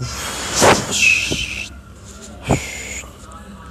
Oof.